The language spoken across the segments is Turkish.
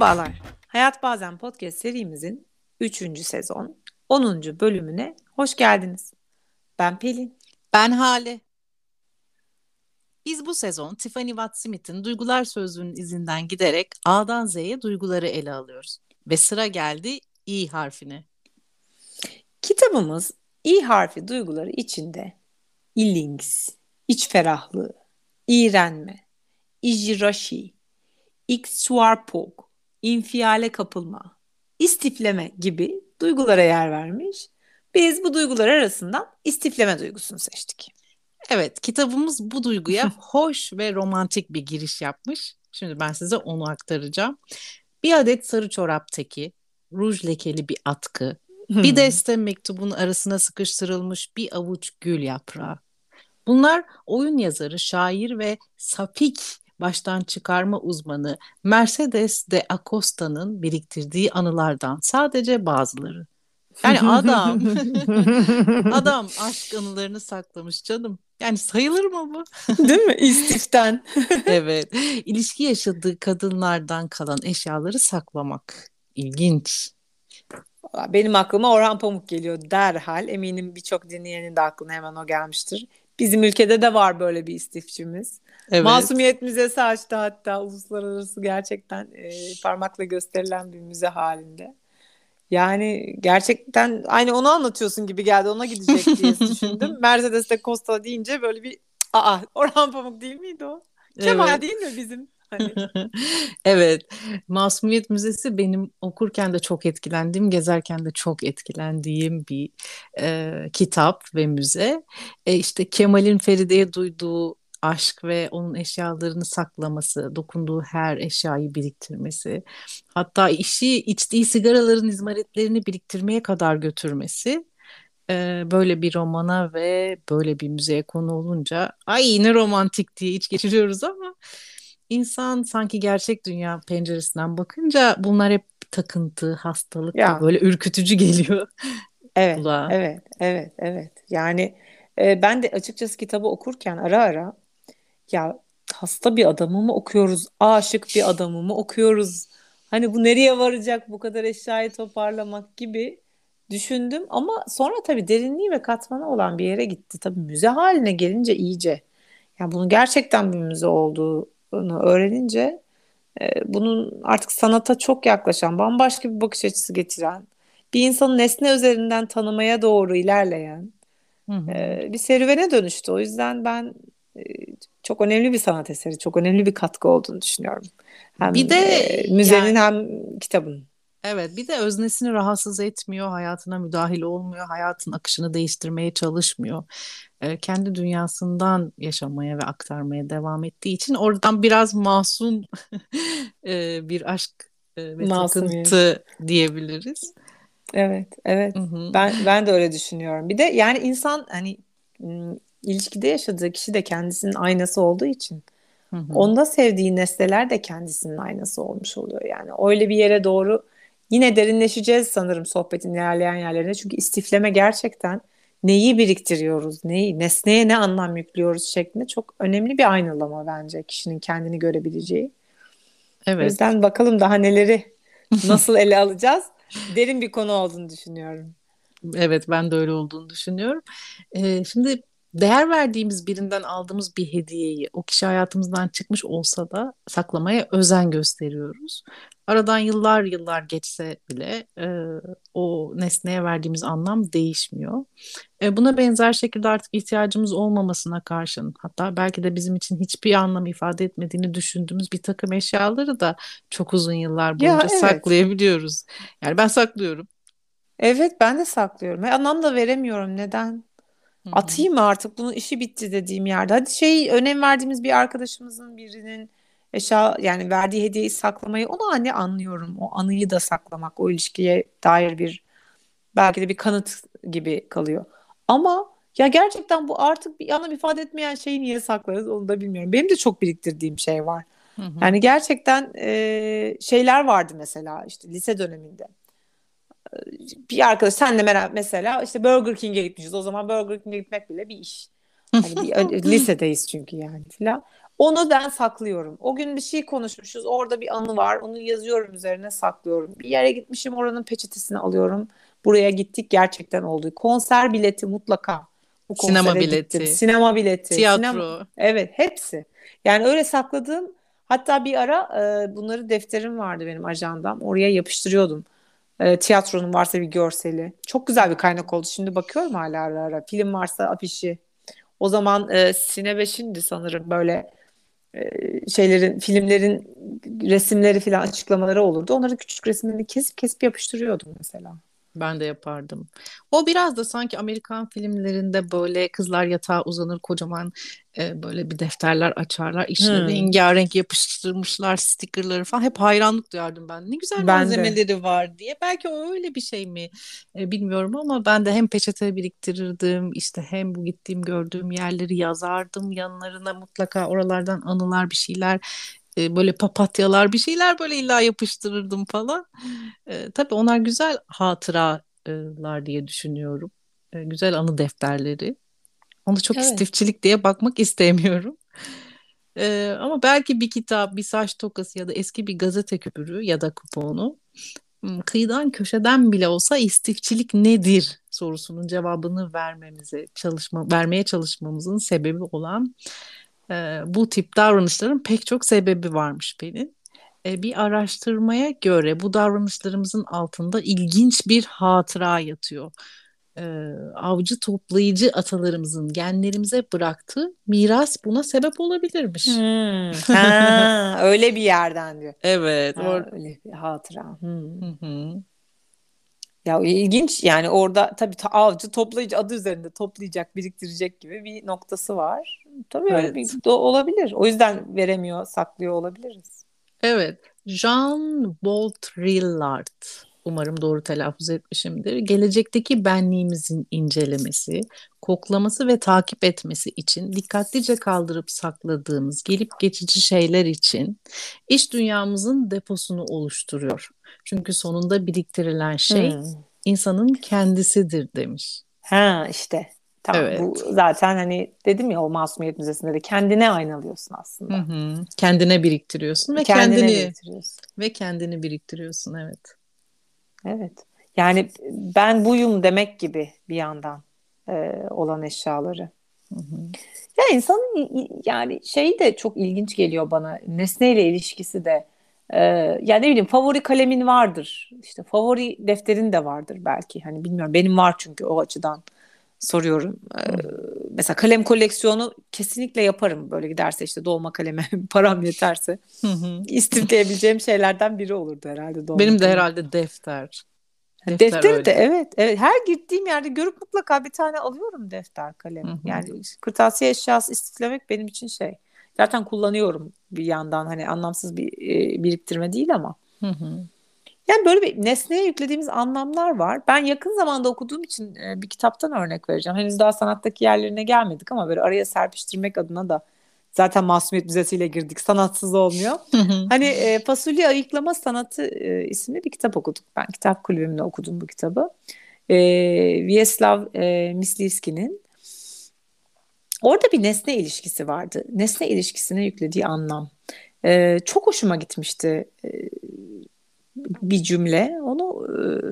Merhabalar. Hayat Bazen Podcast serimizin 3. sezon 10. bölümüne hoş geldiniz. Ben Pelin. Ben Hale. Biz bu sezon Tiffany Watt Smith'in Duygular Sözlüğü'nün izinden giderek A'dan Z'ye duyguları ele alıyoruz. Ve sıra geldi İ harfine. Kitabımız İ harfi duyguları içinde illings, iç ferahlığı, iğrenme, ijirashi, iksuarpok, infiale kapılma, istifleme gibi duygulara yer vermiş. Biz bu duygular arasından istifleme duygusunu seçtik. Evet, kitabımız bu duyguya hoş ve romantik bir giriş yapmış. Şimdi ben size onu aktaracağım. Bir adet sarı çorap teki, ruj lekeli bir atkı, bir deste mektubun arasına sıkıştırılmış bir avuç gül yaprağı. Bunlar oyun yazarı, şair ve sapik baştan çıkarma uzmanı Mercedes de Acosta'nın biriktirdiği anılardan sadece bazıları. Yani adam adam aşk anılarını saklamış canım. Yani sayılır mı bu? Değil mi? İstiften. evet. İlişki yaşadığı kadınlardan kalan eşyaları saklamak. İlginç. Benim aklıma Orhan Pamuk geliyor derhal. Eminim birçok dinleyenin de aklına hemen o gelmiştir. Bizim ülkede de var böyle bir istifçimiz. Evet. Masumiyet Müzesi açtı hatta uluslararası gerçekten e, parmakla gösterilen bir müze halinde. Yani gerçekten aynı onu anlatıyorsun gibi geldi. Ona gidecek diye düşündüm. Mercedes de Costa deyince böyle bir aa Orhan Pamuk değil miydi o? Kemal evet. değil mi bizim? Hani. evet. Masumiyet Müzesi benim okurken de çok etkilendiğim, gezerken de çok etkilendiğim bir e, kitap ve müze. E, işte Kemal'in Feride'ye duyduğu aşk ve onun eşyalarını saklaması, dokunduğu her eşyayı biriktirmesi, hatta işi içtiği sigaraların izmaritlerini biriktirmeye kadar götürmesi e, böyle bir romana ve böyle bir müzeye konu olunca ay yine romantik diye iç geçiriyoruz ama insan sanki gerçek dünya penceresinden bakınca bunlar hep takıntı, hastalık ya. böyle ürkütücü geliyor. Evet, evet, evet, evet. Yani e, ben de açıkçası kitabı okurken ara ara ya hasta bir adamı mı okuyoruz, aşık bir adamı mı okuyoruz? Hani bu nereye varacak bu kadar eşyayı toparlamak gibi düşündüm ama sonra tabii derinliği ve katmanı olan bir yere gitti. Tabii müze haline gelince iyice. Yani bunun gerçekten bir müze olduğunu öğrenince e, bunun artık sanata çok yaklaşan, bambaşka bir bakış açısı getiren, bir insanı nesne üzerinden tanımaya doğru ilerleyen hı hı. E, bir serüvene dönüştü. O yüzden ben e, çok önemli bir sanat eseri, çok önemli bir katkı olduğunu düşünüyorum. Hem bir de e, müzenin yani, hem kitabın. Evet, bir de öznesini rahatsız etmiyor, hayatına müdahil olmuyor, hayatın akışını değiştirmeye çalışmıyor. E, kendi dünyasından yaşamaya ve aktarmaya devam ettiği için oradan biraz masum e, bir aşk e, ve Masumiyet. takıntı diyebiliriz. Evet, evet. Hı-hı. Ben ben de öyle düşünüyorum. Bir de yani insan hani ilişkide yaşadığı kişi de kendisinin aynası olduğu için hı hı. onda sevdiği nesneler de kendisinin aynası olmuş oluyor. Yani öyle bir yere doğru yine derinleşeceğiz sanırım sohbetin ilerleyen yerlerine. Çünkü istifleme gerçekten neyi biriktiriyoruz, neyi, nesneye ne anlam yüklüyoruz şeklinde çok önemli bir aynalama bence kişinin kendini görebileceği. Evet. O yüzden bakalım daha neleri nasıl ele alacağız. Derin bir konu olduğunu düşünüyorum. Evet ben de öyle olduğunu düşünüyorum. Ee, şimdi değer verdiğimiz birinden aldığımız bir hediyeyi o kişi hayatımızdan çıkmış olsa da saklamaya özen gösteriyoruz. Aradan yıllar yıllar geçse bile e, o nesneye verdiğimiz anlam değişmiyor. E, buna benzer şekilde artık ihtiyacımız olmamasına karşın hatta belki de bizim için hiçbir anlam ifade etmediğini düşündüğümüz bir takım eşyaları da çok uzun yıllar boyunca ya, evet. saklayabiliyoruz. Yani ben saklıyorum. Evet ben de saklıyorum. Anlam da veremiyorum. Neden? Hı-hı. Atayım mı artık bunun işi bitti dediğim yerde. Hadi şey önem verdiğimiz bir arkadaşımızın birinin eşya yani verdiği hediyeyi saklamayı onu hani anlıyorum. O anıyı da saklamak o ilişkiye dair bir belki de bir kanıt gibi kalıyor. Ama ya gerçekten bu artık bir anlam ifade etmeyen şeyi niye saklarız onu da bilmiyorum. Benim de çok biriktirdiğim şey var. Hı hı. Yani gerçekten e, şeyler vardı mesela işte lise döneminde bir arkadaş senle mesela işte Burger King'e gitmişiz. O zaman Burger King'e gitmek bile bir iş. Hani bir, lisedeyiz çünkü yani filan. Onu ben saklıyorum. O gün bir şey konuşmuşuz. Orada bir anı var. Onu yazıyorum üzerine saklıyorum. Bir yere gitmişim oranın peçetesini alıyorum. Buraya gittik gerçekten oldu. Konser bileti mutlaka. Bu sinema bileti. Gittim. Sinema bileti. Tiyatro. Sinema, evet hepsi. Yani öyle sakladığım hatta bir ara e, bunları defterim vardı benim ajandam. Oraya yapıştırıyordum. E, tiyatronun varsa bir görseli. Çok güzel bir kaynak oldu. Şimdi bakıyorum hala ara ara. Film varsa afişi. O zaman e, Sine 5'indi sanırım böyle e, şeylerin filmlerin resimleri falan açıklamaları olurdu. Onları küçük resimlerini kesip kesip yapıştırıyordum mesela. Ben de yapardım. O biraz da sanki Amerikan filmlerinde böyle kızlar yatağa uzanır kocaman e, böyle bir defterler açarlar. İçine hmm. rengarenk yapıştırmışlar stickerları falan. Hep hayranlık duyardım ben. Ne güzel ben malzemeleri de. var diye. Belki öyle bir şey mi e, bilmiyorum ama ben de hem peçete biriktirirdim işte hem bu gittiğim gördüğüm yerleri yazardım yanlarına mutlaka oralardan anılar bir şeyler e, böyle papatyalar bir şeyler böyle illa yapıştırırdım falan. E, tabii onlar güzel hatıralar diye düşünüyorum. E, güzel anı defterleri. Onu çok evet. istifçilik diye bakmak istemiyorum. E, ama belki bir kitap, bir saç tokası ya da eski bir gazete küpürü ya da kuponu kıyıdan köşeden bile olsa istifçilik nedir sorusunun cevabını vermemize çalışma vermeye çalışmamızın sebebi olan e, bu tip davranışların pek çok sebebi varmış benim. E, bir araştırmaya göre bu davranışlarımızın altında ilginç bir hatıra yatıyor. E, avcı toplayıcı atalarımızın genlerimize bıraktığı miras buna sebep olabilirmiş. Hmm. Ha, öyle bir yerden diyor. Evet. Ha, öyle bir hatıra. Hmm. Hı hı. Ya ilginç yani orada tabii ta, avcı toplayıcı adı üzerinde toplayacak, biriktirecek gibi bir noktası var. Tabii evet. bir de olabilir. O yüzden veremiyor, saklıyor olabiliriz. Evet. Jean Baudrillard umarım doğru telaffuz etmişimdir. Gelecekteki benliğimizin incelemesi, koklaması ve takip etmesi için dikkatlice kaldırıp sakladığımız gelip geçici şeyler için iç dünyamızın deposunu oluşturuyor. Çünkü sonunda biriktirilen şey hmm. insanın kendisidir demiş. Ha işte. Tamam evet. bu zaten hani dedim ya o masumiyet müzesinde de kendine aynalıyorsun aslında. Hı hı. Kendine biriktiriyorsun ve kendine kendini biriktiriyorsun. ve kendini biriktiriyorsun evet. Evet. Yani ben buyum demek gibi bir yandan e, olan eşyaları. Hı hı. Ya insanın yani şey de çok ilginç geliyor bana. Nesneyle ilişkisi de ee, yani ne bileyim favori kalemin vardır. İşte favori defterin de vardır belki. Hani bilmiyorum benim var çünkü o açıdan soruyorum. Ee, mesela kalem koleksiyonu kesinlikle yaparım. Böyle giderse işte dolma kaleme param yeterse. istifleyebileceğim şeylerden biri olurdu herhalde. Dolma benim de herhalde defter. Defter, Defteri de evet, evet. Her gittiğim yerde görüp mutlaka bir tane alıyorum defter kalem. Hı hı. Yani kırtasiye eşyası istiflemek benim için şey Zaten kullanıyorum bir yandan hani anlamsız bir e, biriktirme değil ama. Hı hı. Yani böyle bir nesneye yüklediğimiz anlamlar var. Ben yakın zamanda okuduğum için e, bir kitaptan örnek vereceğim. Henüz daha sanattaki yerlerine gelmedik ama böyle araya serpiştirmek adına da zaten Masumiyet Müzesi'yle girdik. Sanatsız olmuyor. hani e, Fasulye Ayıklama Sanatı e, isimli bir kitap okuduk. Ben kitap kulübümde okudum bu kitabı. E, Vyacheslav e, Mislivski'nin Orada bir nesne ilişkisi vardı. Nesne ilişkisine yüklediği anlam. Ee, çok hoşuma gitmişti ee, bir cümle. Onu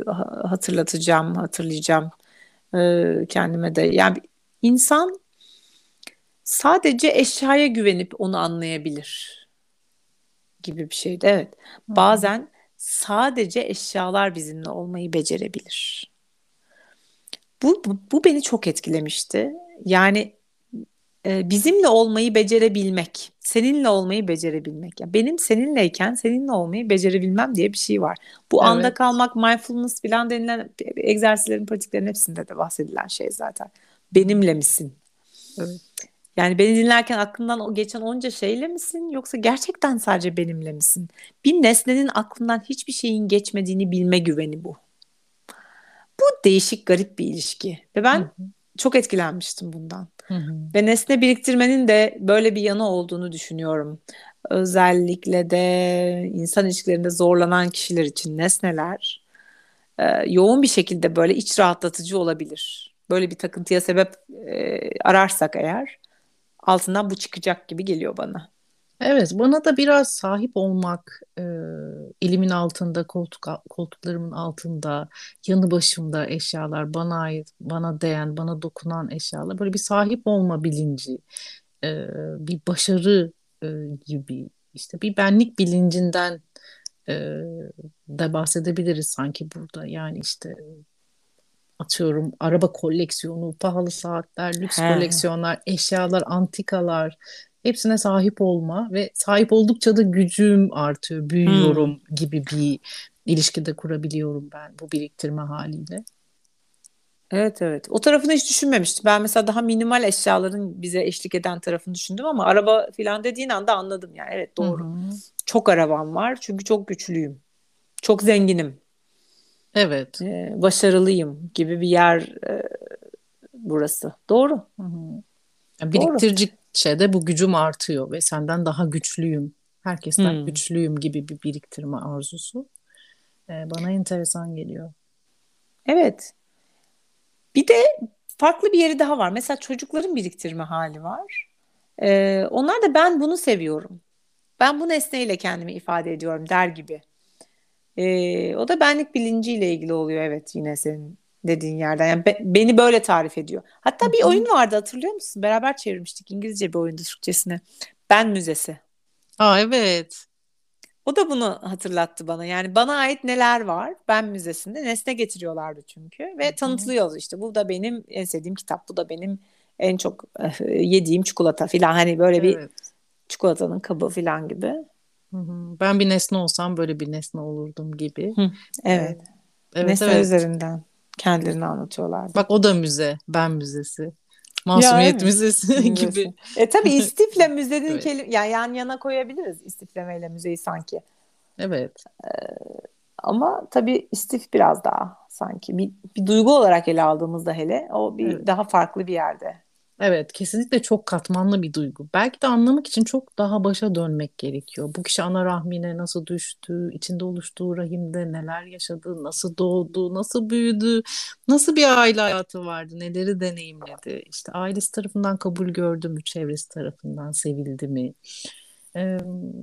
e, hatırlatacağım, hatırlayacağım e, kendime de. Yani insan sadece eşyaya güvenip onu anlayabilir gibi bir şeydi. Evet. Bazen sadece eşyalar bizimle olmayı becerebilir. Bu, bu, bu beni çok etkilemişti. Yani e, bizimle olmayı becerebilmek, seninle olmayı becerebilmek. Yani benim seninleyken seninle olmayı becerebilmem diye bir şey var. Bu evet. anda kalmak, mindfulness falan denilen egzersizlerin, pratiklerin hepsinde de bahsedilen şey zaten. Benimle misin? Evet. Yani beni dinlerken aklından o geçen onca şeyle misin yoksa gerçekten sadece benimle misin? Bir nesnenin aklından hiçbir şeyin geçmediğini bilme güveni bu. Bu değişik garip bir ilişki ve ben Hı-hı. çok etkilenmiştim bundan. Hı hı. Ve nesne biriktirmenin de böyle bir yanı olduğunu düşünüyorum. Özellikle de insan ilişkilerinde zorlanan kişiler için nesneler e, yoğun bir şekilde böyle iç rahatlatıcı olabilir. böyle bir takıntıya sebep e, ararsak eğer altından bu çıkacak gibi geliyor bana. Evet, bana da biraz sahip olmak, e, elimin altında, koltuk koltuklarımın altında, yanı başımda eşyalar, bana ait, bana değen, bana dokunan eşyalar, böyle bir sahip olma bilinci, e, bir başarı e, gibi, işte bir benlik bilincinden e, de bahsedebiliriz sanki burada. Yani işte atıyorum araba koleksiyonu, pahalı saatler, lüks He. koleksiyonlar, eşyalar, antikalar hepsine sahip olma ve sahip oldukça da gücüm artıyor, büyüyorum hmm. gibi bir ilişkide kurabiliyorum ben bu biriktirme haliyle. Evet evet. O tarafını hiç düşünmemiştim. Ben mesela daha minimal eşyaların bize eşlik eden tarafını düşündüm ama araba filan dediğin anda anladım yani. Evet doğru. Hı-hı. Çok arabam var çünkü çok güçlüyüm. Çok zenginim. Evet. Ee, başarılıyım gibi bir yer e, burası. Doğru. Hı-hı. Yani biriktirdikçe de bu gücüm artıyor ve senden daha güçlüyüm. Herkesten hmm. güçlüyüm gibi bir biriktirme arzusu. Ee, bana enteresan geliyor. Evet. Bir de farklı bir yeri daha var. Mesela çocukların biriktirme hali var. Ee, onlar da ben bunu seviyorum. Ben bu nesneyle kendimi ifade ediyorum der gibi. Ee, o da benlik bilinciyle ilgili oluyor evet yine senin dediğin yerden. Yani be, beni böyle tarif ediyor. Hatta bir oyun vardı hatırlıyor musun? Beraber çevirmiştik İngilizce bir oyundu Türkçesine. Ben Müzesi. Aa evet. O da bunu hatırlattı bana. Yani bana ait neler var? Ben Müzesi'nde nesne getiriyorlardı çünkü ve Hı-hı. işte. Bu da benim en sevdiğim kitap. Bu da benim en çok eh, yediğim çikolata filan. Hani böyle evet. bir çikolatanın kabı filan gibi. Hı-hı. Ben bir nesne olsam böyle bir nesne olurdum gibi. Hı, evet. evet. Nesne evet. üzerinden kendilerini anlatıyorlar. Bak o da müze. Ben müzesi. Masumiyet Müzesi gibi. E tabii istifle müzenin evet. kelime yani yan yana koyabiliriz istiflemeyle müzeyi sanki. Evet. Ee, ama tabii istif biraz daha sanki bir, bir duygu olarak ele aldığımızda hele o bir evet. daha farklı bir yerde. Evet, kesinlikle çok katmanlı bir duygu. Belki de anlamak için çok daha başa dönmek gerekiyor. Bu kişi ana rahmine nasıl düştü, içinde oluştuğu rahimde neler yaşadı, nasıl doğdu, nasıl büyüdü, nasıl bir aile hayatı vardı, neleri deneyimledi. İşte ailesi tarafından kabul gördü mü, çevresi tarafından sevildi mi? E,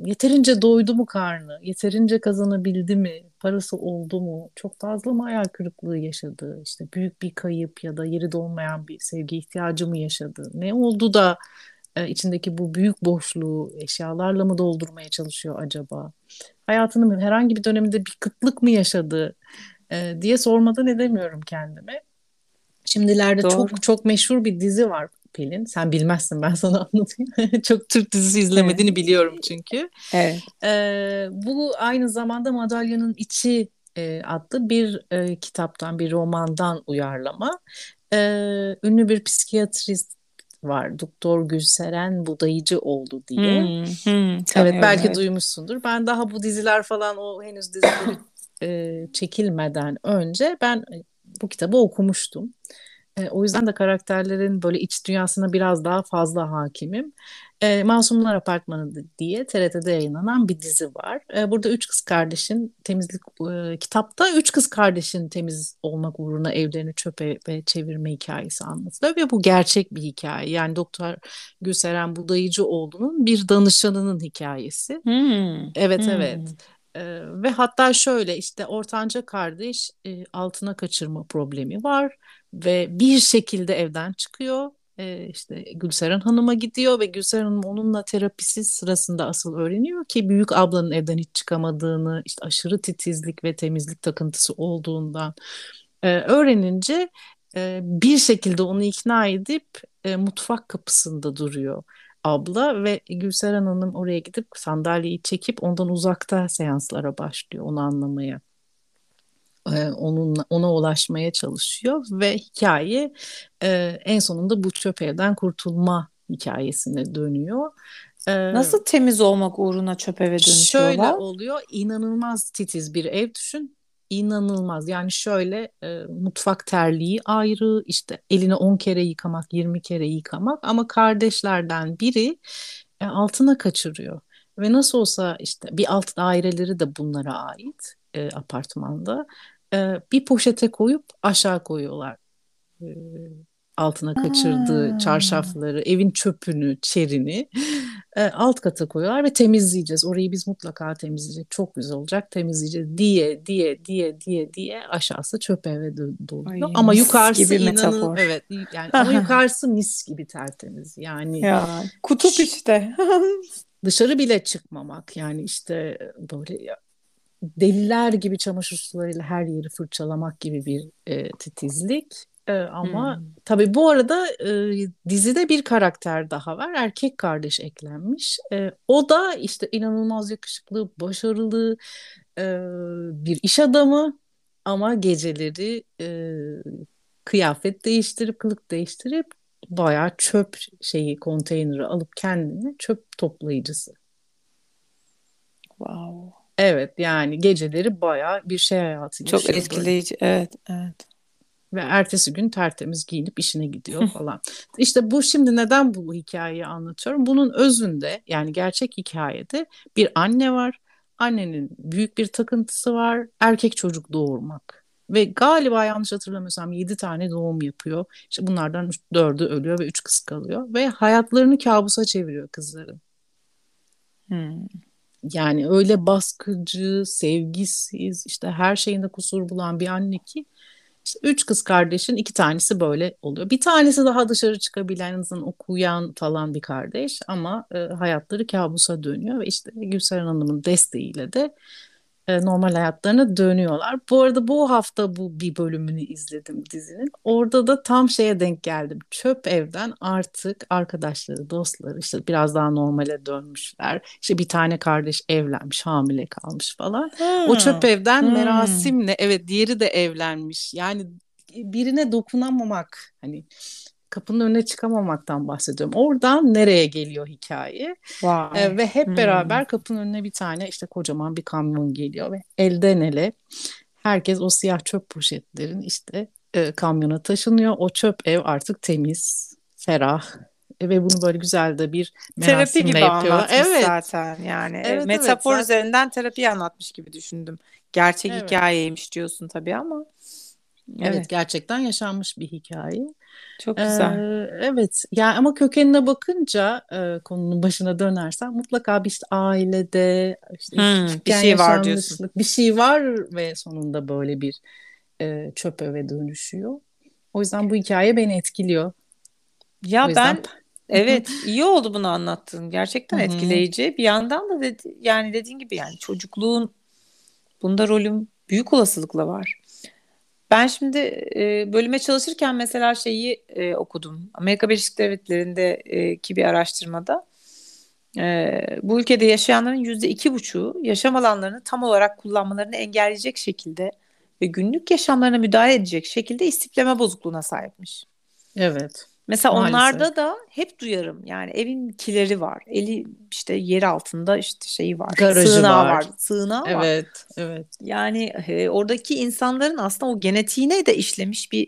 yeterince doydu mu karnı? Yeterince kazanabildi mi? Parası oldu mu? Çok fazla mı hayal kırıklığı yaşadı? İşte büyük bir kayıp ya da yeri dolmayan bir sevgi ihtiyacı mı yaşadı? Ne oldu da e, içindeki bu büyük boşluğu eşyalarla mı doldurmaya çalışıyor acaba? Hayatının herhangi bir döneminde bir kıtlık mı yaşadı e, diye sormadan edemiyorum kendime. Şimdilerde Doğru. çok çok meşhur bir dizi var Pelin. Sen bilmezsin ben sana anlatayım. Çok Türk dizisi izlemediğini evet. biliyorum çünkü. Evet. Ee, bu aynı zamanda Madalyanın İçi e, adlı bir e, kitaptan, bir romandan uyarlama. E, ünlü bir psikiyatrist var. Doktor Gülseren Budayıcı oldu diye. Hmm, hmm, evet belki evet. duymuşsundur. Ben daha bu diziler falan o henüz dizileri e, çekilmeden önce ben bu kitabı okumuştum. E, o yüzden de karakterlerin böyle iç dünyasına biraz daha fazla hakimim. E, Masumlar Apartmanı diye TRT'de yayınlanan bir dizi var. E, burada üç kız kardeşin temizlik e, kitapta üç kız kardeşin temiz olmak uğruna evlerini çöpe ve çevirme hikayesi anlatılıyor ve bu gerçek bir hikaye. Yani Doktor Gülseren Budayıcıoğlu'nun bir danışanının hikayesi. Hmm. Evet hmm. evet. Ee, ve hatta şöyle işte ortanca kardeş e, altına kaçırma problemi var ve bir şekilde evden çıkıyor. E, işte Gülseren Hanım'a gidiyor ve Gülseren Hanım onunla terapisi sırasında asıl öğreniyor ki büyük ablanın evden hiç çıkamadığını, işte aşırı titizlik ve temizlik takıntısı olduğundan e, öğrenince e, bir şekilde onu ikna edip e, mutfak kapısında duruyor abla ve Gülseren Hanım oraya gidip sandalyeyi çekip ondan uzakta seanslara başlıyor onu anlamaya. Ee, onunla ona ulaşmaya çalışıyor ve hikaye e, en sonunda bu çöp evden kurtulma hikayesine dönüyor. Ee, Nasıl temiz olmak uğruna çöp eve dönüşüyorlar? Şöyle oluyor. inanılmaz titiz bir ev düşün. İnanılmaz. Yani şöyle e, mutfak terliği ayrı, işte elini 10 kere yıkamak, 20 kere yıkamak ama kardeşlerden biri e, altına kaçırıyor. Ve nasıl olsa işte bir alt daireleri de bunlara ait e, apartmanda e, bir poşete koyup aşağı koyuyorlar altına kaçırdığı ha. çarşafları, evin çöpünü, çerini e, alt kata koyuyorlar ve temizleyeceğiz. Orayı biz mutlaka temizleyeceğiz. Çok güzel olacak temizleyeceğiz diye diye diye diye diye aşağısı çöp eve doluyor. Ama yukarısı gibi inanın metafor. evet yani ama yukarısı mis gibi tertemiz. Yani ya, kutup işte. dışarı bile çıkmamak yani işte böyle deliler gibi çamaşır sularıyla her yeri fırçalamak gibi bir e, titizlik. E, ama hmm. tabii bu arada e, dizide bir karakter daha var. Erkek kardeş eklenmiş. E, o da işte inanılmaz yakışıklı, başarılı e, bir iş adamı ama geceleri e, kıyafet değiştirip, kılık değiştirip bayağı çöp şeyi, konteyneri alıp kendine çöp toplayıcısı. Wow. Evet yani geceleri bayağı bir şey hayatı Çok etkileyici. Evet, evet. Ve ertesi gün tertemiz giyinip işine gidiyor falan. İşte bu şimdi neden bu hikayeyi anlatıyorum? Bunun özünde yani gerçek hikayede bir anne var. Annenin büyük bir takıntısı var. Erkek çocuk doğurmak. Ve galiba yanlış hatırlamıyorsam 7 tane doğum yapıyor. İşte bunlardan 4'ü ölüyor ve 3 kız kalıyor. Ve hayatlarını kabusa çeviriyor kızların. Hmm. Yani öyle baskıcı, sevgisiz, işte her şeyinde kusur bulan bir anne ki işte üç kız kardeşin iki tanesi böyle oluyor. Bir tanesi daha dışarı çıkabilen, okuyan falan bir kardeş ama e, hayatları kabusa dönüyor ve işte Gülseren Hanım'ın desteğiyle de e, normal hayatlarına dönüyorlar. Bu arada bu hafta bu bir bölümünü izledim dizinin. Orada da tam şeye denk geldim. Çöp evden artık arkadaşları, dostları işte biraz daha normale dönmüşler. İşte bir tane kardeş evlenmiş, hamile kalmış falan. Hmm. O çöp evden hmm. merasimle evet diğeri de evlenmiş. Yani birine dokunamamak hani kapının önüne çıkamamaktan bahsediyorum. Oradan nereye geliyor hikaye? Vay. E, ve hep hmm. beraber kapının önüne bir tane işte kocaman bir kamyon geliyor ve elden ele herkes o siyah çöp poşetlerin işte e, kamyona taşınıyor. O çöp ev artık temiz, ferah ve bunu böyle güzel de bir terapi gibi yapıyorlar. evet. zaten yani evet, metafor evet, üzerinden terapi anlatmış gibi düşündüm. Gerçek evet. hikayeymiş diyorsun tabii ama. Evet. evet gerçekten yaşanmış bir hikaye. Çok güzel. Ee, evet yani ama kökenine bakınca e, konunun başına dönersen mutlaka bir işte ailede işte hmm, bir şey var diyorsun. Bir şey var ve sonunda böyle bir e, çöp eve dönüşüyor. O yüzden bu hikaye beni etkiliyor. Ya yüzden... ben evet iyi oldu bunu anlattığın. Gerçekten etkileyici. Bir yandan da dedi, yani dediğin gibi yani çocukluğun bunda rolüm büyük olasılıkla var. Ben şimdi e, bölüme çalışırken mesela şeyi e, okudum. Amerika Birleşik Devletleri'ndeki bir araştırmada e, bu ülkede yaşayanların yüzde iki buçuğu yaşam alanlarını tam olarak kullanmalarını engelleyecek şekilde ve günlük yaşamlarına müdahale edecek şekilde istikleme bozukluğuna sahipmiş. Evet. Mesela Maalesef. onlarda da hep duyarım yani evin kileri var. Eli işte yer altında işte şeyi var. Garajı sığınağı var. var. Sığınağı evet, var. Evet, evet. Yani e, oradaki insanların aslında o genetiğine de işlemiş bir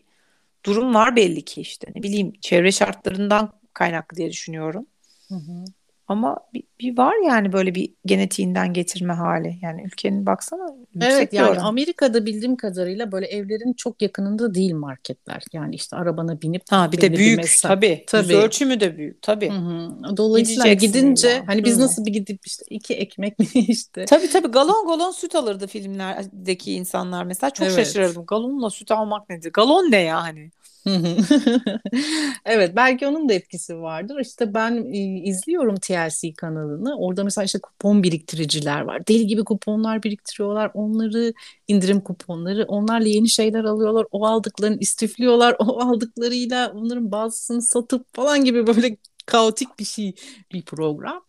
durum var belli ki işte. Ne bileyim çevre şartlarından kaynaklı diye düşünüyorum. Hı hı. Ama bir, bir var yani böyle bir genetiğinden getirme hali. Yani ülkenin baksana yüksek Evet yani oran. Amerika'da bildiğim kadarıyla böyle evlerin çok yakınında değil marketler. Yani işte arabana binip Ha bir de büyük mesela, tabii. tabii. Ölçümü de büyük tabii. Hı hı. Dolayısıyla gidince ya. hani biz nasıl bir gidip işte iki ekmek mi işte. Tabii tabii galon galon süt alırdı filmlerdeki insanlar mesela. Çok evet. şaşırırdım. Galonla süt almak nedir? Galon ne ya hani? evet belki onun da etkisi vardır. İşte ben izliyorum TLC kanalını. Orada mesela işte kupon biriktiriciler var. Deli gibi kuponlar biriktiriyorlar. Onları indirim kuponları. Onlarla yeni şeyler alıyorlar. O aldıklarını istifliyorlar. O aldıklarıyla onların bazısını satıp falan gibi böyle kaotik bir şey bir program.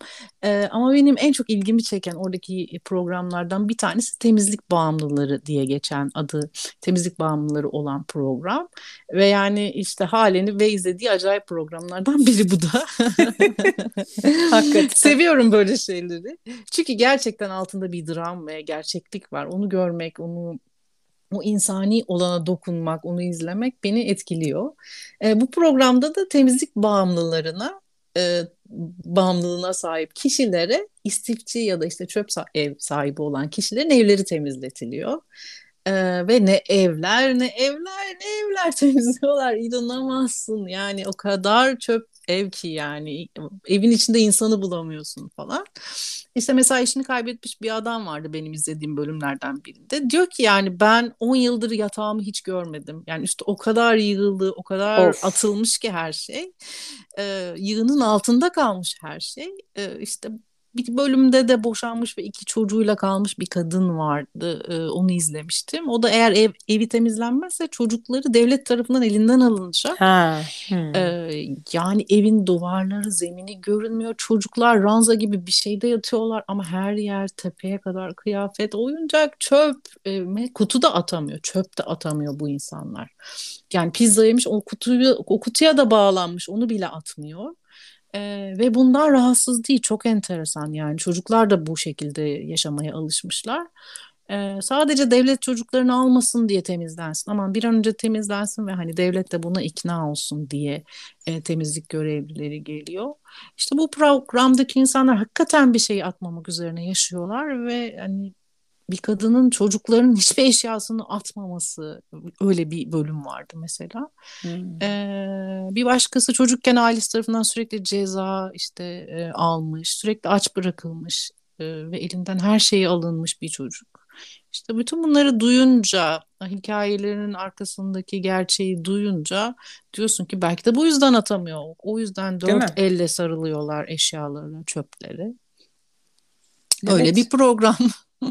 Ee, ama benim en çok ilgimi çeken oradaki programlardan bir tanesi temizlik bağımlıları diye geçen adı temizlik bağımlıları olan program. Ve yani işte halini ve izlediği acayip programlardan biri bu da. Hakikaten. Seviyorum böyle şeyleri. Çünkü gerçekten altında bir dram ve gerçeklik var. Onu görmek, onu o insani olana dokunmak, onu izlemek beni etkiliyor. E, bu programda da temizlik bağımlılarına e, bağımlılığına sahip kişilere istifçi ya da işte çöp ev sahibi olan kişilerin evleri temizletiliyor. Ee, ve ne evler ne evler ne evler temizliyorlar inanamazsın yani o kadar çöp ev ki yani evin içinde insanı bulamıyorsun falan. İşte mesela işini kaybetmiş bir adam vardı benim izlediğim bölümlerden birinde. Diyor ki yani ben 10 yıldır yatağımı hiç görmedim. Yani işte o kadar yığıldı, o kadar of. atılmış ki her şey. Ee, yığının altında kalmış her şey. Ee, işte bir bölümde de boşanmış ve iki çocuğuyla kalmış bir kadın vardı. Ee, onu izlemiştim. O da eğer ev evi temizlenmezse çocukları devlet tarafından elinden alınacak. Ha. Hmm. Ee, yani evin duvarları, zemini görünmüyor. Çocuklar ranza gibi bir şeyde yatıyorlar ama her yer tepeye kadar kıyafet, oyuncak, çöp. E, kutu da atamıyor, çöp de atamıyor bu insanlar. Yani pizza yemiş o kutuyu o kutuya da bağlanmış onu bile atmıyor. E, ve bundan rahatsız değil. Çok enteresan yani. Çocuklar da bu şekilde yaşamaya alışmışlar. E, sadece devlet çocuklarını almasın diye temizlensin. Ama bir an önce temizlensin ve hani devlet de buna ikna olsun diye e, temizlik görevlileri geliyor. İşte bu programdaki insanlar hakikaten bir şey atmamak üzerine yaşıyorlar ve hani bir kadının çocukların hiçbir eşyasını atmaması öyle bir bölüm vardı mesela. Hmm. Ee, bir başkası çocukken ailesi tarafından sürekli ceza işte e, almış, sürekli aç bırakılmış e, ve elinden her şeyi alınmış bir çocuk. İşte bütün bunları duyunca, hikayelerinin arkasındaki gerçeği duyunca diyorsun ki belki de bu yüzden atamıyor. O yüzden dört elle sarılıyorlar eşyalarına, çöpleri. Böyle evet. bir program.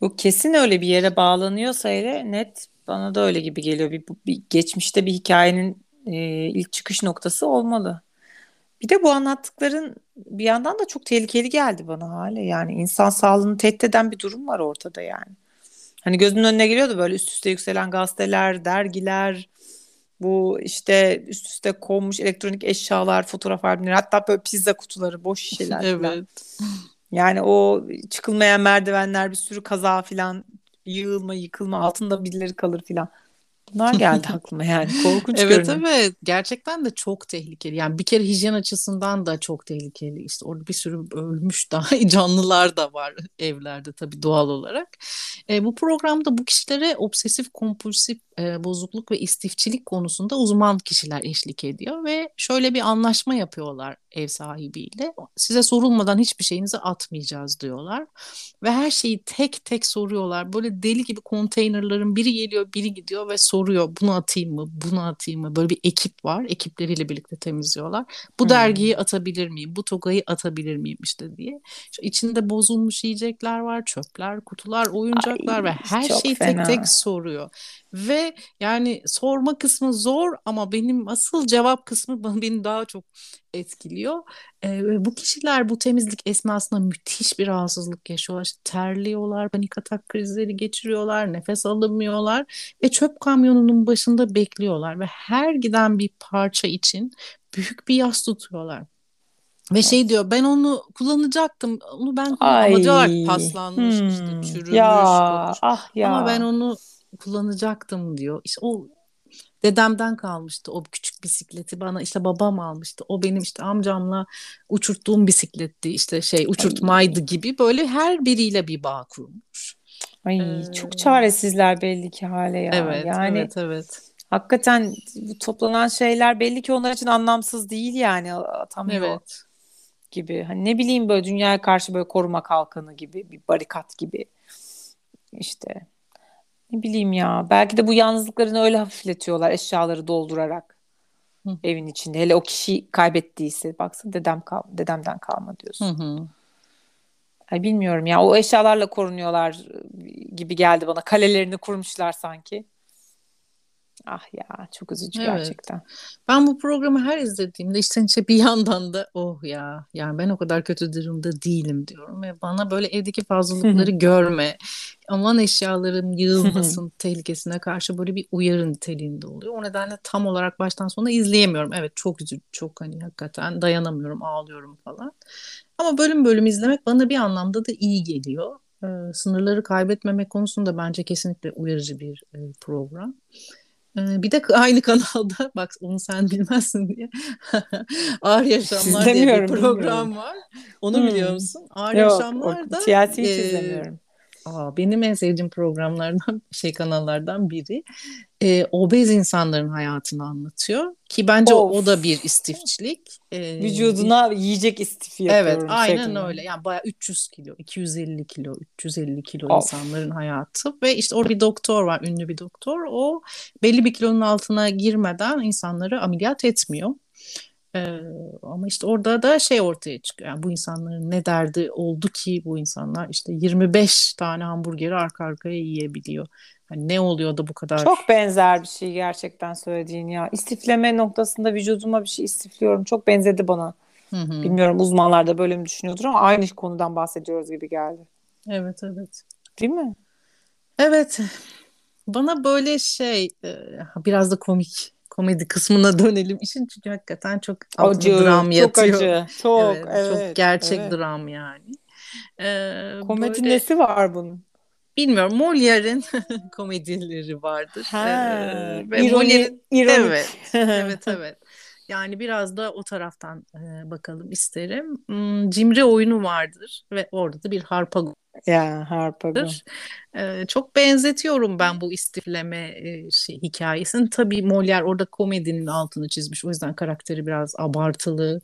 Bu kesin öyle bir yere bağlanıyorsa hele net bana da öyle gibi geliyor. Bir, bir geçmişte bir hikayenin e, ilk çıkış noktası olmalı. Bir de bu anlattıkların bir yandan da çok tehlikeli geldi bana hale. Yani insan sağlığını tehdit eden bir durum var ortada yani. Hani gözümün önüne geliyordu böyle üst üste yükselen gazeteler, dergiler, bu işte üst üste konmuş elektronik eşyalar, fotoğraf albümleri, hatta böyle pizza kutuları, boş şişeler evet. Yani o çıkılmayan merdivenler bir sürü kaza filan yığılma yıkılma altında birileri kalır filan. Bunlar geldi aklıma yani korkunç Evet görünüyor. evet gerçekten de çok tehlikeli. Yani bir kere hijyen açısından da çok tehlikeli. İşte orada bir sürü ölmüş daha canlılar da var evlerde tabii doğal olarak. E, bu programda bu kişilere obsesif kompulsif e, bozukluk ve istifçilik konusunda uzman kişiler eşlik ediyor ve şöyle bir anlaşma yapıyorlar ev sahibiyle. Size sorulmadan hiçbir şeyinizi atmayacağız diyorlar. Ve her şeyi tek tek soruyorlar. Böyle deli gibi konteynerların biri geliyor, biri gidiyor ve soruyor. Bunu atayım mı? Bunu atayım mı? Böyle bir ekip var. Ekipleriyle birlikte temizliyorlar. Bu hmm. dergiyi atabilir miyim? Bu togayı atabilir miyim işte diye. İşte içinde bozulmuş yiyecekler var, çöpler, kutular, oyuncaklar Ay, ve her şeyi fena. tek tek soruyor. Ve yani sorma kısmı zor ama benim asıl cevap kısmı beni daha çok etkiliyor. Ee, bu kişiler bu temizlik esnasında müthiş bir rahatsızlık yaşıyorlar. İşte terliyorlar, panik atak krizleri geçiriyorlar, nefes alamıyorlar ve çöp kamyonunun başında bekliyorlar ve her giden bir parça için büyük bir yas tutuyorlar. Ve şey diyor ben onu kullanacaktım. Onu ben diyorlar paslanmış hmm. işte çürümüş. Ya, ah ya. Ama ben onu kullanacaktım diyor. İşte o dedemden kalmıştı o küçük bisikleti bana işte babam almıştı. O benim işte amcamla uçurttuğum bisikletti işte şey uçurtmaydı Ay. gibi böyle her biriyle bir bağ kurmuş. Ay ee, çok çaresizler belli ki hale ya. Evet, yani evet, evet. Hakikaten bu toplanan şeyler belli ki onlar için anlamsız değil yani atamıyor evet. gibi. Hani ne bileyim böyle dünyaya karşı böyle koruma kalkanı gibi bir barikat gibi işte ne bileyim ya. Belki de bu yalnızlıklarını öyle hafifletiyorlar eşyaları doldurarak. Hı. Evin içinde. Hele o kişi kaybettiyse. Baksana dedem kal dedemden kalma diyorsun. Hı hı. Ay bilmiyorum ya. O eşyalarla korunuyorlar gibi geldi bana. Kalelerini kurmuşlar sanki. Ah ya çok üzücü evet. gerçekten. Ben bu programı her izlediğimde işte içe bir yandan da oh ya yani ben o kadar kötü durumda değilim diyorum ve bana böyle evdeki fazlalıkları görme aman eşyalarım yığılmasın tehlikesine karşı böyle bir uyarı niteliğinde oluyor. O nedenle tam olarak baştan sona izleyemiyorum. Evet çok üzücü çok hani hakikaten dayanamıyorum ağlıyorum falan. Ama bölüm bölüm izlemek bana bir anlamda da iyi geliyor. Ee, sınırları kaybetmemek konusunda bence kesinlikle uyarıcı bir e, program. Bir de aynı kanalda bak onu sen bilmezsin diye Ağır Yaşamlar diye bir program var. Onu hmm. biliyor musun? Ağır Yok, Yaşamlar da hiç e, izlemiyorum. Aa, benim en sevdiğim programlardan şey kanallardan biri e, obez insanların hayatını anlatıyor ki bence of. o da bir istifçilik. E, Vücuduna yiyecek istifi yapıyorum. Evet aynen şeklinde. öyle yani baya 300 kilo 250 kilo 350 kilo of. insanların hayatı ve işte orada bir doktor var ünlü bir doktor o belli bir kilonun altına girmeden insanları ameliyat etmiyor. Ee, ama işte orada da şey ortaya çıkıyor. Yani bu insanların ne derdi oldu ki bu insanlar işte 25 tane hamburgeri arka arkaya yiyebiliyor. Hani ne oluyor da bu kadar? Çok benzer bir şey gerçekten söylediğin ya. İstifleme noktasında vücuduma bir şey istifliyorum. Çok benzedi bana. Hı hı. Bilmiyorum uzmanlar da böyle mi düşünüyordur ama aynı konudan bahsediyoruz gibi geldi. Evet evet. Değil mi? Evet. Bana böyle şey biraz da komik komedi kısmına dönelim. İşin çünkü hakikaten çok acı, dram yatıyor. Çok acı. Çok, evet, evet çok gerçek evet. dram yani. Ee, Komedi böyle... nesi var bunun? Bilmiyorum. Molière'in komedileri vardır. Ha, ee, ve ironi, ironi. Evet, evet, evet. Yani biraz da o taraftan e, bakalım isterim. Hmm, cimri oyunu vardır ve orada da bir harpa ya Harpago. Ee, çok benzetiyorum ben bu istifleme e, şey, hikayesini. Tabii Molière orada komedinin altını çizmiş. O yüzden karakteri biraz abartılı.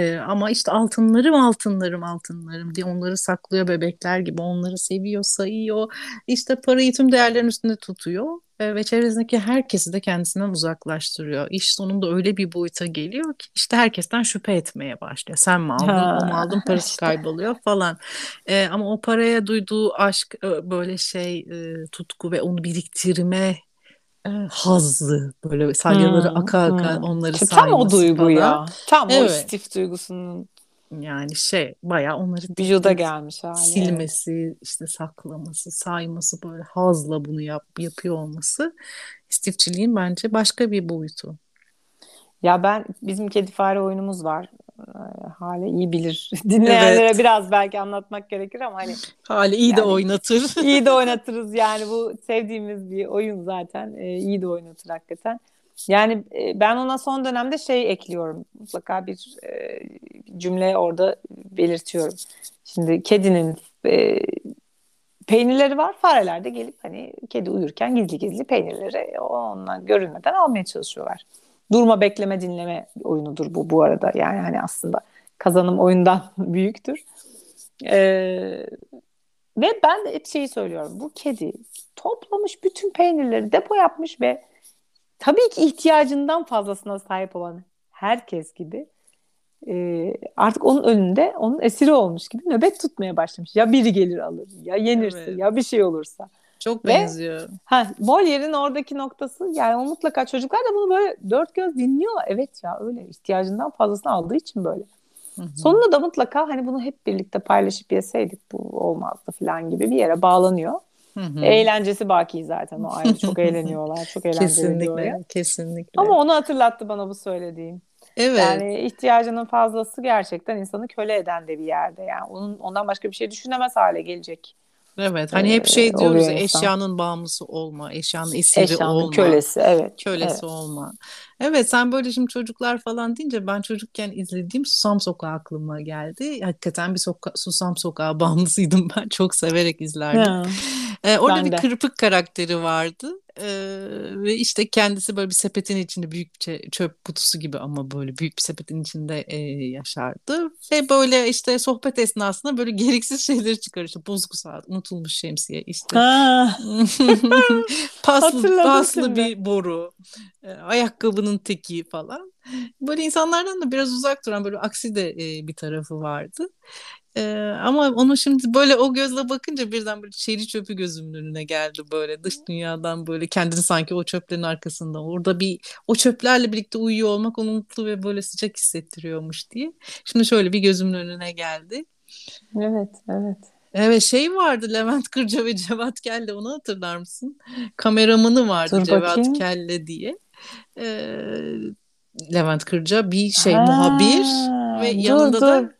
Ee, ama işte altınlarım altınlarım altınlarım diye onları saklıyor bebekler gibi. Onları seviyor, sayıyor. İşte parayı tüm değerlerin üstünde tutuyor ve çevresindeki herkesi de kendisinden uzaklaştırıyor. İş sonunda öyle bir boyuta geliyor ki işte herkesten şüphe etmeye başlıyor. Sen mi aldın, ha, o mu aldın, parası işte. kayboluyor falan. Ee, ama o paraya duyduğu aşk böyle şey e, tutku ve onu biriktirme e, hazzı böyle salyaları hmm, aka aka hmm. onları işte sayması Tam o duygu falan. ya. Tam evet. o istif duygusunun yani şey bayağı onları vücuda gelmiş hali. Silmesi, evet. işte saklaması, sayması böyle hazla bunu yap, yapıyor olması istifçiliğin bence başka bir boyutu. Ya ben bizim kedi fare oyunumuz var. Hale iyi bilir. Dinleyenlere evet. biraz belki anlatmak gerekir ama hani Hale iyi yani, de oynatır. İyi de oynatırız yani bu sevdiğimiz bir oyun zaten. Ee, iyi de oynatır hakikaten. Yani e, ben ona son dönemde şey ekliyorum. Mutlaka bir e, cümle orada belirtiyorum. Şimdi kedinin e, peynirleri var. Fareler de gelip hani kedi uyurken gizli gizli peynirleri ondan görünmeden almaya çalışıyorlar. Durma bekleme dinleme oyunudur bu bu arada. Yani hani aslında kazanım oyundan büyüktür. Ee, ve ben de hep şeyi söylüyorum. Bu kedi toplamış bütün peynirleri depo yapmış ve tabii ki ihtiyacından fazlasına sahip olan herkes gibi e, artık onun önünde onun esiri olmuş gibi nöbet tutmaya başlamış. Ya biri gelir alır ya yenirse evet. ya bir şey olursa. Çok benziyor. Ve, ha, Molière'in oradaki noktası yani o mutlaka çocuklar da bunu böyle dört göz dinliyorlar. Evet ya öyle ihtiyacından fazlasını aldığı için böyle. Sonunda da mutlaka hani bunu hep birlikte paylaşıp yeseydik bu olmazdı falan gibi bir yere bağlanıyor. Hı-hı. Eğlencesi baki zaten o ayrı. Çok eğleniyorlar. Çok eğlenceli kesinlikle, kesinlikle. Ama onu hatırlattı bana bu söylediğim. Evet. Yani ihtiyacının fazlası gerçekten insanı köle eden de bir yerde. Yani onun ondan başka bir şey düşünemez hale gelecek. Evet hani hep şey diyoruz ya, eşyanın bağımlısı olma, eşyanın esiri eşyanın olma. kölesi evet. Kölesi evet. olma. Evet sen böyle şimdi çocuklar falan deyince ben çocukken izlediğim Susam Sokağı aklıma geldi. Hakikaten bir soka Susam Sokağı bağımlısıydım ben. Çok severek izlerdim. Ee, orada ben bir de. kırpık karakteri vardı. Ee, ve işte kendisi böyle bir sepetin içinde büyük bir çöp kutusu gibi ama böyle büyük bir sepetin içinde e, yaşardı. Ve böyle işte sohbet esnasında böyle gereksiz şeyleri çıkarır. İşte bozuk saat, unutulmuş şemsiye, işte paslı, paslı bir boru, e, ayakkabının teki falan. Böyle insanlardan da biraz uzak duran böyle aksi de e, bir tarafı vardı. Ee, ama onu şimdi böyle o gözle bakınca birden böyle çeri çöpü gözümün önüne geldi böyle dış dünyadan böyle kendini sanki o çöplerin arkasında orada bir o çöplerle birlikte uyuyor olmak onu mutlu ve böyle sıcak hissettiriyormuş diye. Şimdi şöyle bir gözümün önüne geldi. Evet, evet. Evet şey vardı Levent Kırca ve Cevat Kelle onu hatırlar mısın? Kameramanı vardı Dur Cevat bakayım. Kelle diye. Ee, Levent Kırca bir şey ha, muhabir ve dur, yanında dur. da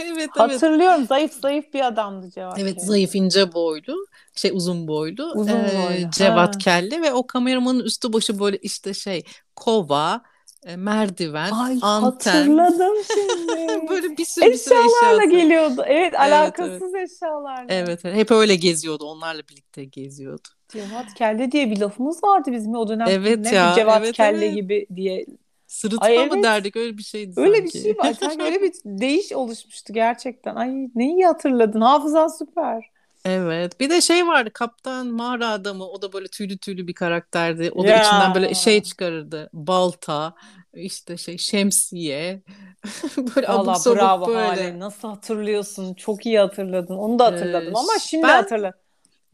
evet, Hatırlıyorum evet. zayıf zayıf bir adamdı Cevat. Evet Kelle. zayıf ince boylu şey uzun boylu. Uzun boylu. Ee, Cevat ha. Kelle ve o kameramanın üstü başı böyle işte şey kova e, merdiven, Ay, anten. Hatırladım şimdi. Böyle bir sürü bir sürü Eşyalarla eşyası. geliyordu. Evet, Evet, alakasız eşyalarla. Evet, evet. hep öyle geziyordu. Onlarla birlikte geziyordu. Cevat Kelle diye bir lafımız vardı bizim o dönem. Evet ya, Cevat evet, Kelle evet. gibi diye. Sırıtma Ay, mı evet. derdik öyle bir şeydi Öyle sanki. bir şey var. Sanki öyle bir değiş oluşmuştu gerçekten. Ay ne iyi hatırladın. Hafızan süper. Evet. Bir de şey vardı. Kaptan Mağara Adamı. O da böyle tüylü tüylü bir karakterdi. O da Ya. içinden böyle şey çıkarırdı. Balta, işte şey şemsiye. böyle abuk Valla sabuk bravo böyle. Hale. Nasıl hatırlıyorsun? Çok iyi hatırladın. Onu da hatırladım Ee, ama şimdi ben- hatırla.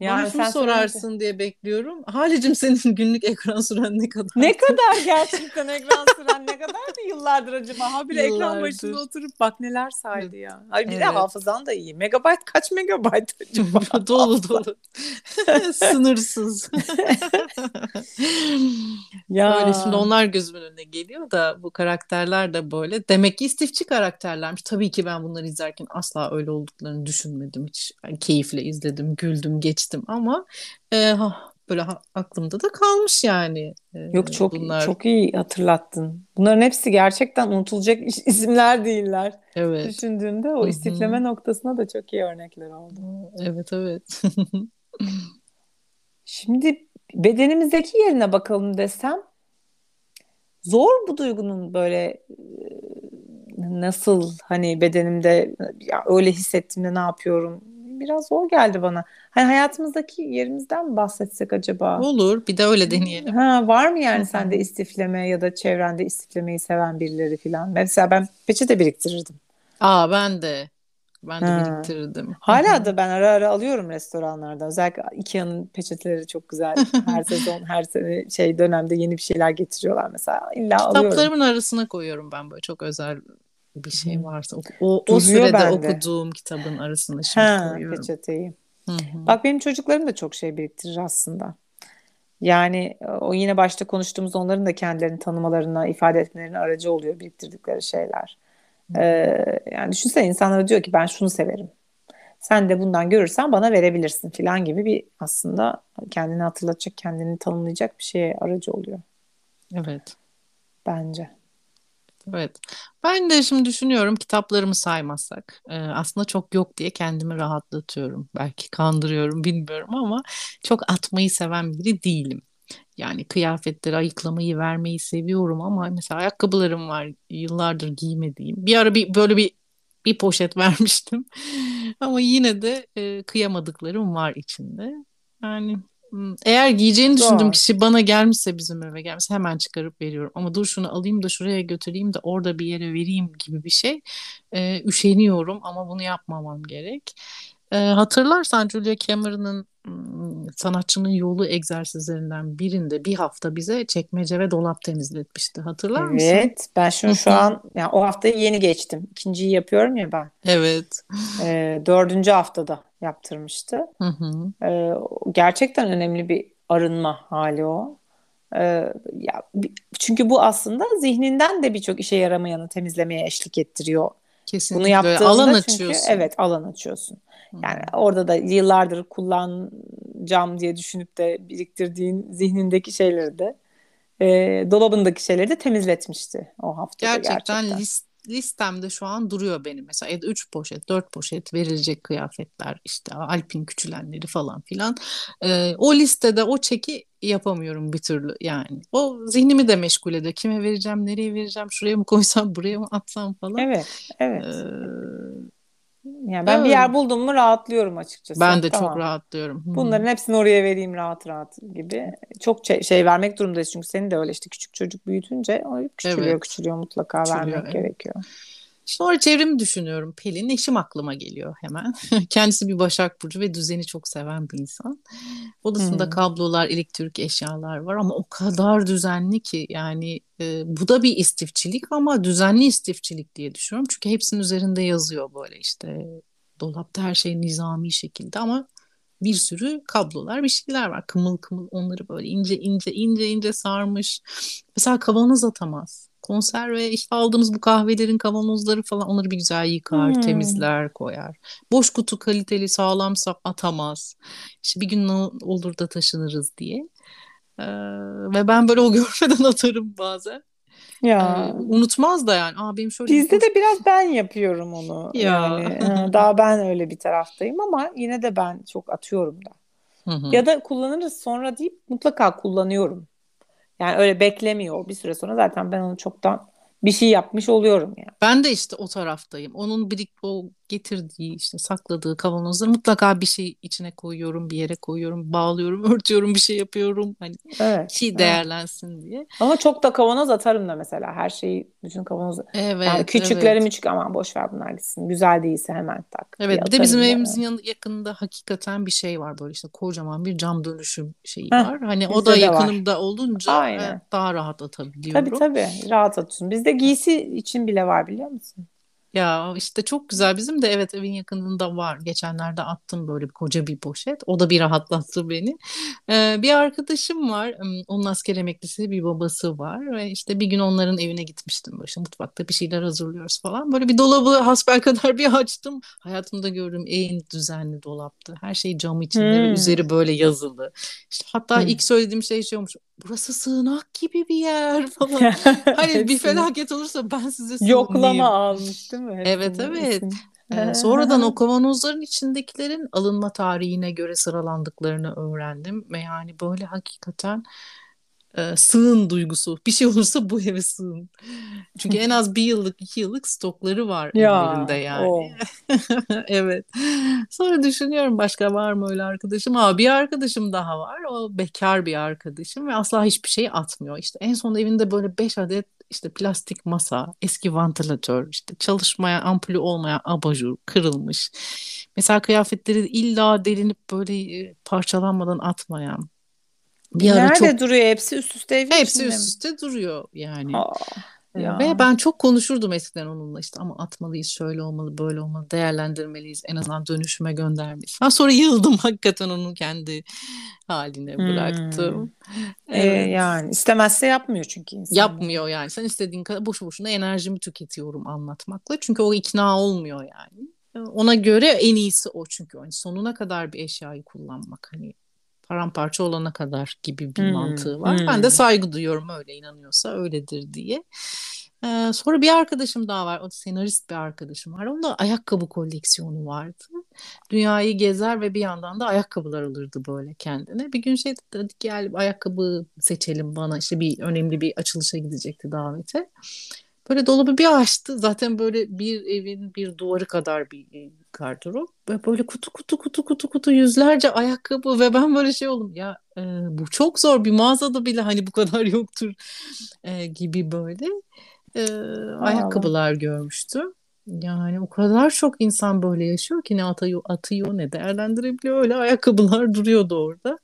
Bana şunu sen sorarsın diye bekliyorum. Halicim senin günlük ekran süren ne kadar? Ne kadar gerçekten ekran süren ne kadar da yıllardır acaba. Ha bile ekran başında oturup bak neler saydı ya. Ay bir de Evet. hafızan da iyi. Megabayt kaç megabayt acaba? dolu dolu. Sınırsız. ya. Öyle şimdi onlar gözümün önüne geliyor da bu karakterler de böyle. Demek ki istifçi karakterlermiş. Tabii ki ben bunları izlerken asla öyle olduklarını düşünmedim. Hiç yani keyifle izledim, güldüm, geçtim ama e, ha, böyle aklımda da kalmış yani. Yok çok bunlar. çok iyi hatırlattın. Bunların hepsi gerçekten unutulacak isimler değiller. Evet. Düşündüğünde o Hı hı. istifleme noktasına da çok iyi örnekler oldu. Evet evet. Şimdi bedenimizdeki yerine bakalım desem zor bu duygunun böyle nasıl hani bedenimde ya öyle hissettiğimde ne yapıyorum biraz zor geldi bana. Hani hayatımızdaki yerimizden mi bahsetsek acaba? Olur. Bir de öyle deneyelim. Ha, var mı yani sende istifleme ya da çevrende istiflemeyi seven birileri falan? Mesela ben peçete biriktirirdim. Aa ben de. Ben de Ha. biriktirirdim. Hala da ben ara ara alıyorum restoranlardan. Özellikle Ikea'nın peçeteleri çok güzel. Her sezon, her sene şey dönemde yeni bir şeyler getiriyorlar mesela. İlla alıyorum. Kitaplarımın arasına koyuyorum ben böyle çok özel bir şey varsa. O, o, o sürede bende. okuduğum kitabın arasına şimdi Ha, koyuyorum. peçeteyi. Hı hı. Bak benim çocuklarım da çok şey biriktirir aslında. Yani o yine başta konuştuğumuz onların da kendilerini tanımalarına, ifade etmelerine aracı oluyor biriktirdikleri şeyler. Ee, yani düşünsene insanlara diyor ki ben şunu severim. Sen de bundan görürsen bana verebilirsin falan gibi bir aslında kendini hatırlatacak, kendini tanımlayacak bir şeye aracı oluyor Evet. bence. Evet. Ben de şimdi düşünüyorum kitaplarımı saymazsak e, aslında çok yok diye kendimi rahatlatıyorum. Belki kandırıyorum bilmiyorum ama çok atmayı seven biri değilim. Yani kıyafetleri ayıklamayı vermeyi seviyorum ama mesela ayakkabılarım var yıllardır giymediğim. Bir ara bir böyle bir bir poşet vermiştim. Ama yine de e, kıyamadıklarım var içinde. Yani eğer giyeceğini düşündüğüm Doğru. kişi bana gelmişse bizim eve gelmişse hemen çıkarıp veriyorum. Ama dur şunu alayım da şuraya götüreyim de orada bir yere vereyim gibi bir şey. E, üşeniyorum ama bunu yapmamam gerek. E, hatırlarsan Julia Cameron'ın hmm, sanatçının yolu egzersizlerinden birinde bir hafta bize çekmece ve dolap temizletmişti. Hatırlar mısın? Evet, ben şunu şu an yani o haftayı yeni geçtim. İkinciyi yapıyorum ya ben. Evet. Ee, dördüncü haftada yaptırmıştı. Hı hı. Ee, gerçekten önemli bir arınma hali o. Ee, ya, çünkü bu aslında zihninden de birçok işe yaramayanı temizlemeye eşlik ettiriyor. Bunu Kesinlikle böyle yaptığında alan çünkü açıyorsun. evet alan açıyorsun. Yani orada da yıllardır kullanacağım diye düşünüp de biriktirdiğin zihnindeki şeyleri de e, dolabındaki şeyleri de temizletmişti o haftada Gerçekten, gerçekten. lis- listemde şu an duruyor benim. Mesela evde 3 poşet, 4 poşet verilecek kıyafetler, işte Alpin küçülenleri falan filan. Ee, o listede o çeki yapamıyorum bir türlü yani. O zihnimi de meşgul ediyor. Kime vereceğim, nereye vereceğim, şuraya mı koysam, buraya mı atsam falan. Evet, evet. Ee, Yani ben bir öyle. yer buldum mu rahatlıyorum açıkçası. Ben de Tamam. çok rahatlıyorum. Hı. Bunların hepsini oraya vereyim rahat rahat gibi. Çok şey, şey vermek durumundayız çünkü senin de öyle işte küçük çocuk büyütünce o küçülüyor Evet. küçülüyor mutlaka Küçülüyor, vermek evet. gerekiyor. Sonra çevremi düşünüyorum. Pelin eşim aklıma geliyor hemen. Kendisi bir Başak Burcu ve düzeni çok seven bir insan. Odasında Hmm. kablolar, elektrik eşyalar var ama o kadar düzenli ki yani e, bu da bir istifçilik ama düzenli istifçilik diye düşünüyorum. Çünkü hepsinin üzerinde yazıyor böyle işte dolapta her şey nizami şekilde ama bir sürü kablolar bir şeyler var. Kımıl kımıl onları böyle ince ince ince ince sarmış. Mesela kavanoz atamaz. Konserve işte aldığımız bu kahvelerin kavanozları falan onları bir güzel yıkar, Hmm. temizler, koyar. Boş kutu kaliteli sağlamsa atamaz. İşte bir gün ne olur da taşınırız diye. Ee, ve ben böyle o görmeden atarım bazen. Ya. Ee, unutmaz da yani. Aa, benim şöyle Bizde de biraz ben yapıyorum onu. Ya. Yani daha ben öyle bir taraftayım ama yine de ben çok atıyorum da. Hı hı. Ya da kullanırız sonra deyip mutlaka kullanıyorum. Yani öyle beklemiyor. Bir süre sonra zaten ben onu çoktan bir şey yapmış oluyorum yani. Ben de işte o taraftayım. Onun birik o getirdiği işte sakladığı kavanozları mutlaka bir şey içine koyuyorum, bir yere koyuyorum, bağlıyorum, örtüyorum, bir şey yapıyorum. Hani evet, şey değerlensin evet. diye. Ama çok da kavanoz atarım da mesela her şeyi bütün kavanozu. Evet. Yani küçükleri evet. küçük aman boş ver bunlar gitsin. Güzel değilse hemen tak. Evet. Bir de bizim evimizin yanı, yakınında hakikaten bir şey var böyle işte kocaman bir cam dönüşüm şeyi Heh, var. Hani o da yakınımda var. olunca Aynen. daha rahat atabiliyorum. Tabii tabii rahat atıyorsun. Bizde giysi için bile var biliyor musun? Ya işte çok güzel bizim de evet evin yakınında var. Geçenlerde attım böyle bir koca bir poşet. O da bir rahatlattı beni. Ee, bir arkadaşım var. Onun asker emeklisi bir babası var. Ve işte bir gün onların evine gitmiştim. Böyle işte mutfakta bir şeyler hazırlıyoruz falan. Böyle bir dolabı hasbel kadar bir açtım. Hayatımda gördüğüm en düzenli dolaptı. Her şey cam içinde hmm. ve üzeri böyle yazılı. İşte hatta hmm. ilk söylediğim şey şey olmuş burası sığınak gibi bir yer falan. hani bir felaket olursa ben size sığınayım. Yoklama almış değil mi? Hepsini, evet evet. Ee, sonradan o kavanozların içindekilerin alınma tarihine göre sıralandıklarını öğrendim. Ve yani böyle hakikaten e, sığın duygusu. Bir şey olursa bu eve sığın. Çünkü en az bir yıllık, iki yıllık stokları var ya, evlerinde yani. evet. Sonra düşünüyorum başka var mı öyle arkadaşım? Aa, bir arkadaşım daha var. O bekar bir arkadaşım ve asla hiçbir şey atmıyor. İşte en son evinde böyle beş adet işte plastik masa, eski vantilatör, işte çalışmaya ampulü olmayan abajur kırılmış. Mesela kıyafetleri illa delinip böyle parçalanmadan atmayan bir ara Nerede çok... duruyor? Hepsi üst üste evin Hepsi üst üste duruyor yani. Aa, ya. Ve ben çok konuşurdum eskiden onunla işte ama atmalıyız, şöyle olmalı, böyle olmalı, değerlendirmeliyiz. En azından dönüşüme göndermeliyiz. Ha, sonra yıldım hakikaten onu kendi haline bıraktım. Hmm. Evet. Ee, yani istemezse yapmıyor çünkü insan. Yapmıyor yani. Sen istediğin kadar boşu boşuna enerjimi tüketiyorum anlatmakla. Çünkü o ikna olmuyor yani. Ona göre en iyisi o çünkü. Yani sonuna kadar bir eşyayı kullanmak hani paramparça olana kadar gibi bir hmm. mantığı var. Hmm. Ben de saygı duyuyorum öyle inanıyorsa öyledir diye. Ee, sonra bir arkadaşım daha var. O senarist bir arkadaşım var. Onun da ayakkabı koleksiyonu vardı. Dünyayı gezer ve bir yandan da ayakkabılar alırdı böyle kendine. Bir gün şey dedi gel ayakkabı seçelim bana. İşte bir önemli bir açılışa gidecekti davete. Böyle dolabı bir açtı. Zaten böyle bir evin bir duvarı kadar bir e, gardırop. Ve böyle kutu kutu kutu kutu kutu yüzlerce ayakkabı ve ben böyle şey oldum. Ya e, bu çok zor bir mağazada bile hani bu kadar yoktur e, gibi böyle e, ayakkabılar görmüştüm. Yani o kadar çok insan böyle yaşıyor ki ne atıyor, atıyor ne değerlendirebiliyor. Öyle ayakkabılar duruyordu orada.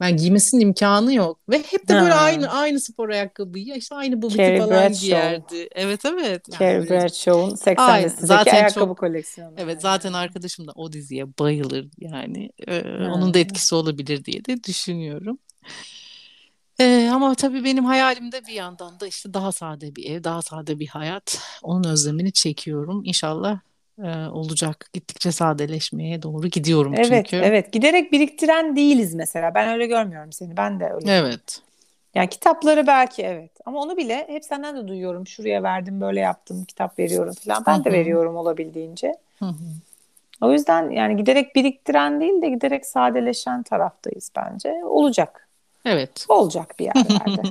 Ben giymesinin imkanı yok. Ve hep de böyle ha. aynı aynı spor ayakkabıyı işte aynı bu falan Bradshaw. giyerdi. Evet evet. Yani Carrie böyle... Bradshaw'un 80'lisi ayakkabı çok, koleksiyonu. Evet yani. zaten arkadaşım da o diziye bayılır yani. Ee, onun da etkisi olabilir diye de düşünüyorum. Ee, ama tabii benim hayalimde bir yandan da işte daha sade bir ev, daha sade bir hayat. Onun özlemini çekiyorum. İnşallah e, olacak. Gittikçe sadeleşmeye doğru gidiyorum evet, çünkü. Evet, evet. Giderek biriktiren değiliz mesela. Ben öyle görmüyorum seni. Ben de öyle. Evet. Yani kitapları belki evet. Ama onu bile hep senden de duyuyorum. Şuraya verdim, böyle yaptım, kitap veriyorum falan. Ben Hı-hı. de veriyorum olabildiğince. Hı-hı. O yüzden yani giderek biriktiren değil de giderek sadeleşen taraftayız bence. Olacak. Evet. Olacak bir yerlerde.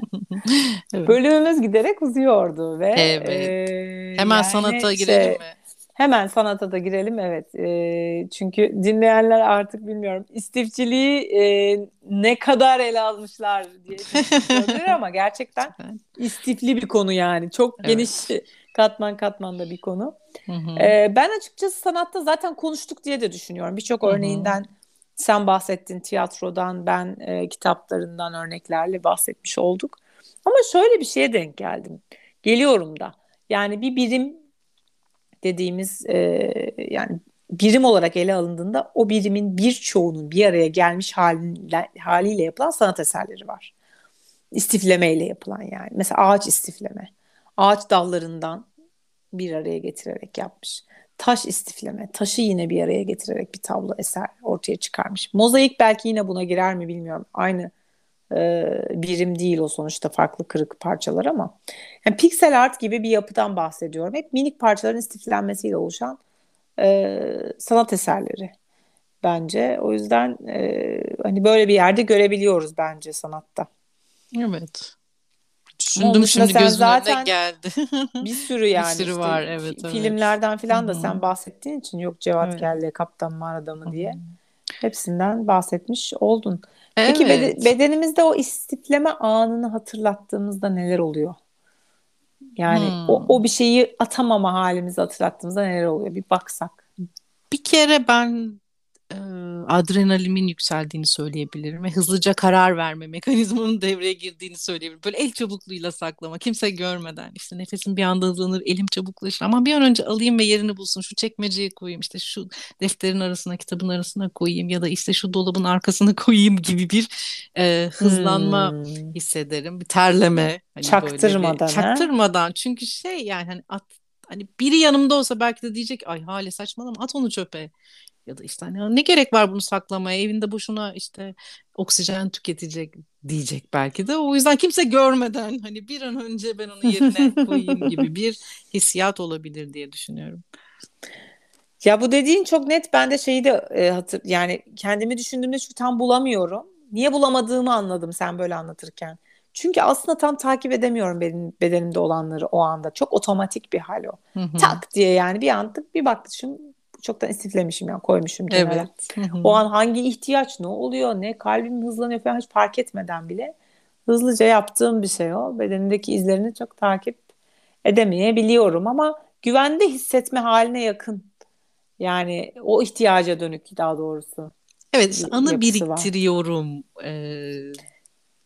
evet. Bölümümüz giderek uzuyordu ve evet. E, hemen yani sanata girelim şey, mi? Hemen sanata da girelim evet. E, çünkü dinleyenler artık bilmiyorum istifçiliği e, ne kadar ele almışlar diye düşünüyorlar ama gerçekten istifli bir konu yani. Çok evet. geniş katman katmanda bir konu. Hı hı. E, ben açıkçası sanatta zaten konuştuk diye de düşünüyorum. Birçok örneğinden sen bahsettin tiyatrodan, ben e, kitaplarından örneklerle bahsetmiş olduk. Ama şöyle bir şeye denk geldim. Geliyorum da. Yani bir birim dediğimiz e, yani birim olarak ele alındığında o birimin birçoğunun bir araya gelmiş haliyle, haliyle yapılan sanat eserleri var. İstiflemeyle yapılan yani. Mesela ağaç istifleme. Ağaç dallarından bir araya getirerek yapmış. Taş istifleme. Taşı yine bir araya getirerek bir tablo eser ortaya çıkarmış. Mozaik belki yine buna girer mi bilmiyorum. Aynı e, birim değil o sonuçta farklı kırık parçalar ama yani piksel art gibi bir yapıdan bahsediyorum. Hep minik parçaların istiflenmesiyle oluşan e, sanat eserleri bence. O yüzden e, hani böyle bir yerde görebiliyoruz bence sanatta. Evet. Düşündüm şimdi gözümün zaten geldi. bir sürü yani. bir sürü işte, var evet. Filmlerden evet. falan da Hı-hı. sen bahsettiğin için yok Cevat evet. Kelle, Kaptan Mağarada mı diye. Hepsinden bahsetmiş oldun. Evet. Peki bed- bedenimizde o istifleme anını hatırlattığımızda neler oluyor? Yani hmm. o, o bir şeyi atamama halimizi hatırlattığımızda neler oluyor? Bir baksak. Bir kere ben e, adrenalimin yükseldiğini söyleyebilirim ve hızlıca karar verme mekanizmanın devreye girdiğini söyleyebilirim. Böyle el çabukluğuyla saklama, kimse görmeden işte nefesim bir anda hızlanır, elim çabuklaşır ama bir an önce alayım ve yerini bulsun. Şu çekmeceye koyayım, işte şu defterin arasına, kitabın arasına koyayım ya da işte şu dolabın arkasına koyayım gibi bir e, hızlanma hmm. hissederim. Bir terleme. Hani çaktırmadan. Bir, çaktırmadan. Çünkü şey yani hani at, hani biri yanımda olsa belki de diyecek ay hale saçmalama at onu çöpe ya da işte hani ne gerek var bunu saklamaya evinde boşuna işte oksijen tüketecek diyecek belki de. O yüzden kimse görmeden hani bir an önce ben onu yerine koyayım gibi bir hissiyat olabilir diye düşünüyorum. Ya bu dediğin çok net. Ben de şeyi de e, hatır yani kendimi düşündüğümde şu tam bulamıyorum. Niye bulamadığımı anladım sen böyle anlatırken. Çünkü aslında tam takip edemiyorum benim bedenimde olanları o anda. Çok otomatik bir hal o. Hı hı. Tak diye yani bir anda bir bakmışım çoktan istiflemişim yani koymuşum kenara. Evet. o an hangi ihtiyaç ne oluyor ne kalbim hızlanıyor falan hiç fark etmeden bile hızlıca yaptığım bir şey o. Bedenimdeki izlerini çok takip edemeyebiliyorum ama güvende hissetme haline yakın. Yani o ihtiyaca dönük daha doğrusu. Evet anı biriktiriyorum e,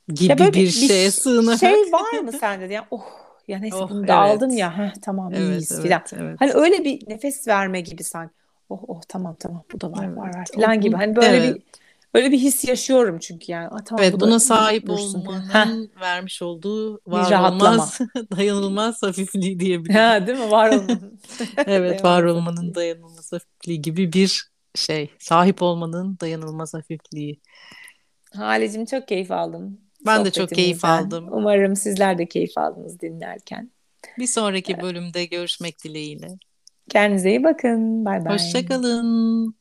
gibi ya bir, bir şeye sığınarak. Şey var mı sende? Yani oh ya neyse oh, bunu da evet. aldım ya heh, tamam evet, iyiyiz evet, filan. Evet. Hani öyle bir nefes verme gibi sanki oh oh tamam tamam bu da var evet. var var falan gibi. Hani böyle evet. bir öyle bir his yaşıyorum çünkü yani. Aa, tamam, evet bu buna sahip olmanın vermiş olduğu var olmaz dayanılmaz hafifliği diyebilirim. Ha, değil mi? Var olmanın. evet var olmanın dayanılmaz hafifliği gibi bir şey. Sahip olmanın dayanılmaz hafifliği. Halicim çok keyif aldım. Ben de çok keyif aldım. Umarım sizler de keyif aldınız dinlerken. Bir sonraki bölümde görüşmek dileğiyle. Kendinize iyi bakın. Bay bay. Hoşçakalın.